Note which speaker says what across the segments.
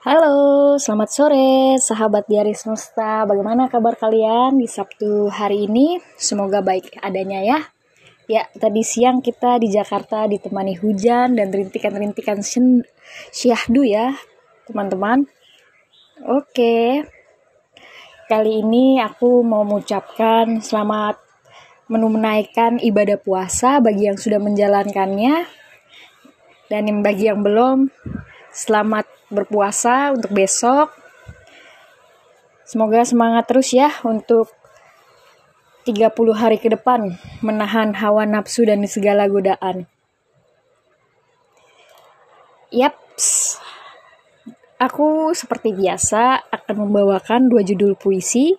Speaker 1: Halo, selamat sore sahabat Diari Semesta. Bagaimana kabar kalian di Sabtu hari ini? Semoga baik adanya ya. Ya, tadi siang kita di Jakarta ditemani hujan dan rintikan-rintikan syahdu ya, teman-teman. Oke. Kali ini aku mau mengucapkan selamat menunaikan ibadah puasa bagi yang sudah menjalankannya dan yang bagi yang belum Selamat berpuasa untuk besok. Semoga semangat terus ya untuk 30 hari ke depan menahan hawa nafsu dan segala godaan. Yaps. Aku seperti biasa akan membawakan dua judul puisi.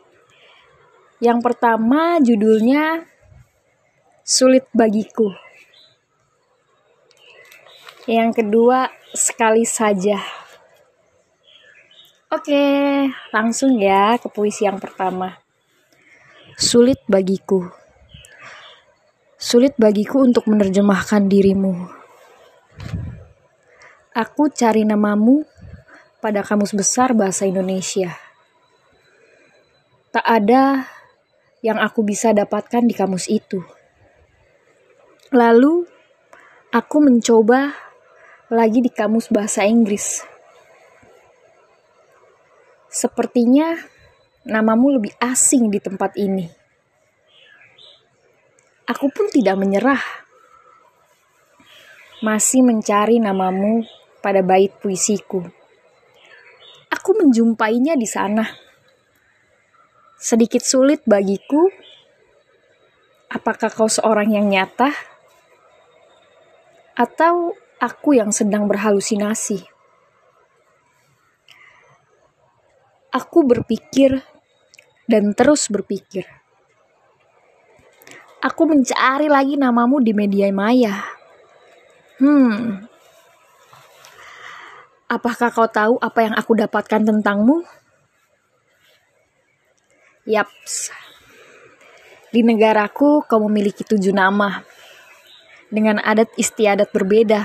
Speaker 1: Yang pertama judulnya Sulit Bagiku. Yang kedua sekali saja. Oke, langsung ya ke puisi yang pertama. Sulit bagiku. Sulit bagiku untuk menerjemahkan dirimu. Aku cari namamu pada kamus besar bahasa Indonesia. Tak ada yang aku bisa dapatkan di kamus itu. Lalu, aku mencoba lagi di kamus bahasa Inggris. Sepertinya namamu lebih asing di tempat ini. Aku pun tidak menyerah. Masih mencari namamu pada bait puisiku. Aku menjumpainya di sana. Sedikit sulit bagiku. Apakah kau seorang yang nyata? Atau aku yang sedang berhalusinasi. Aku berpikir dan terus berpikir. Aku mencari lagi namamu di media maya. Hmm. Apakah kau tahu apa yang aku dapatkan tentangmu? Yaps. Di negaraku kau memiliki tujuh nama dengan adat istiadat berbeda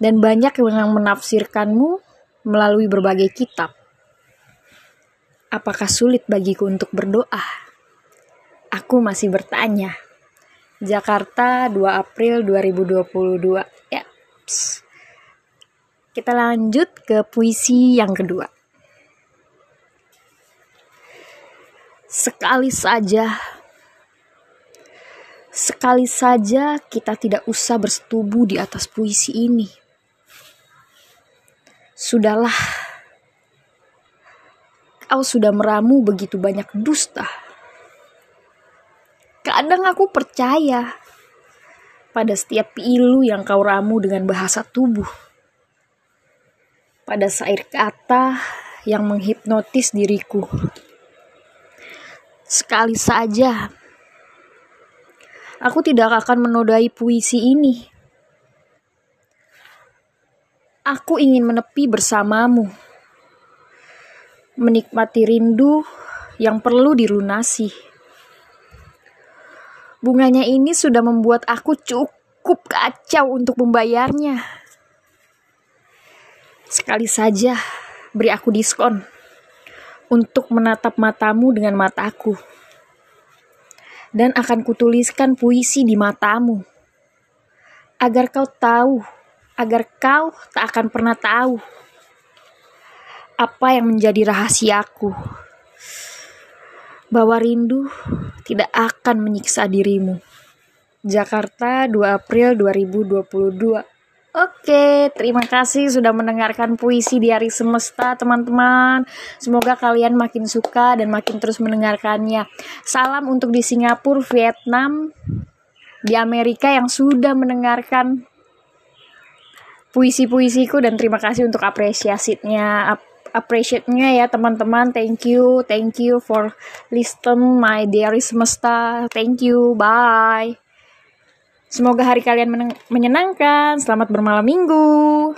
Speaker 1: dan banyak yang menafsirkanmu melalui berbagai kitab. Apakah sulit bagiku untuk berdoa? Aku masih bertanya. Jakarta 2 April 2022. Ya. Pss. Kita lanjut ke puisi yang kedua. Sekali saja Sekali saja kita tidak usah bersetubuh di atas puisi ini Sudahlah, kau sudah meramu begitu banyak dusta. Kadang aku percaya pada setiap pilu yang kau ramu dengan bahasa tubuh. Pada sair kata yang menghipnotis diriku. Sekali saja, aku tidak akan menodai puisi ini Aku ingin menepi bersamamu, menikmati rindu yang perlu dilunasi. Bunganya ini sudah membuat aku cukup kacau untuk membayarnya. Sekali saja beri aku diskon untuk menatap matamu dengan mataku. Dan akan kutuliskan puisi di matamu. Agar kau tahu agar kau tak akan pernah tahu apa yang menjadi rahasiaku. Bahwa rindu tidak akan menyiksa dirimu. Jakarta 2 April 2022. Oke, terima kasih sudah mendengarkan puisi di hari semesta, teman-teman. Semoga kalian makin suka dan makin terus mendengarkannya. Salam untuk di Singapura, Vietnam, di Amerika yang sudah mendengarkan puisi-puisiku dan terima kasih untuk apresiasinya ap appreciate-nya ya teman-teman. Thank you thank you for listen my diary semesta thank you bye. Semoga hari kalian menyenangkan. Selamat bermalam minggu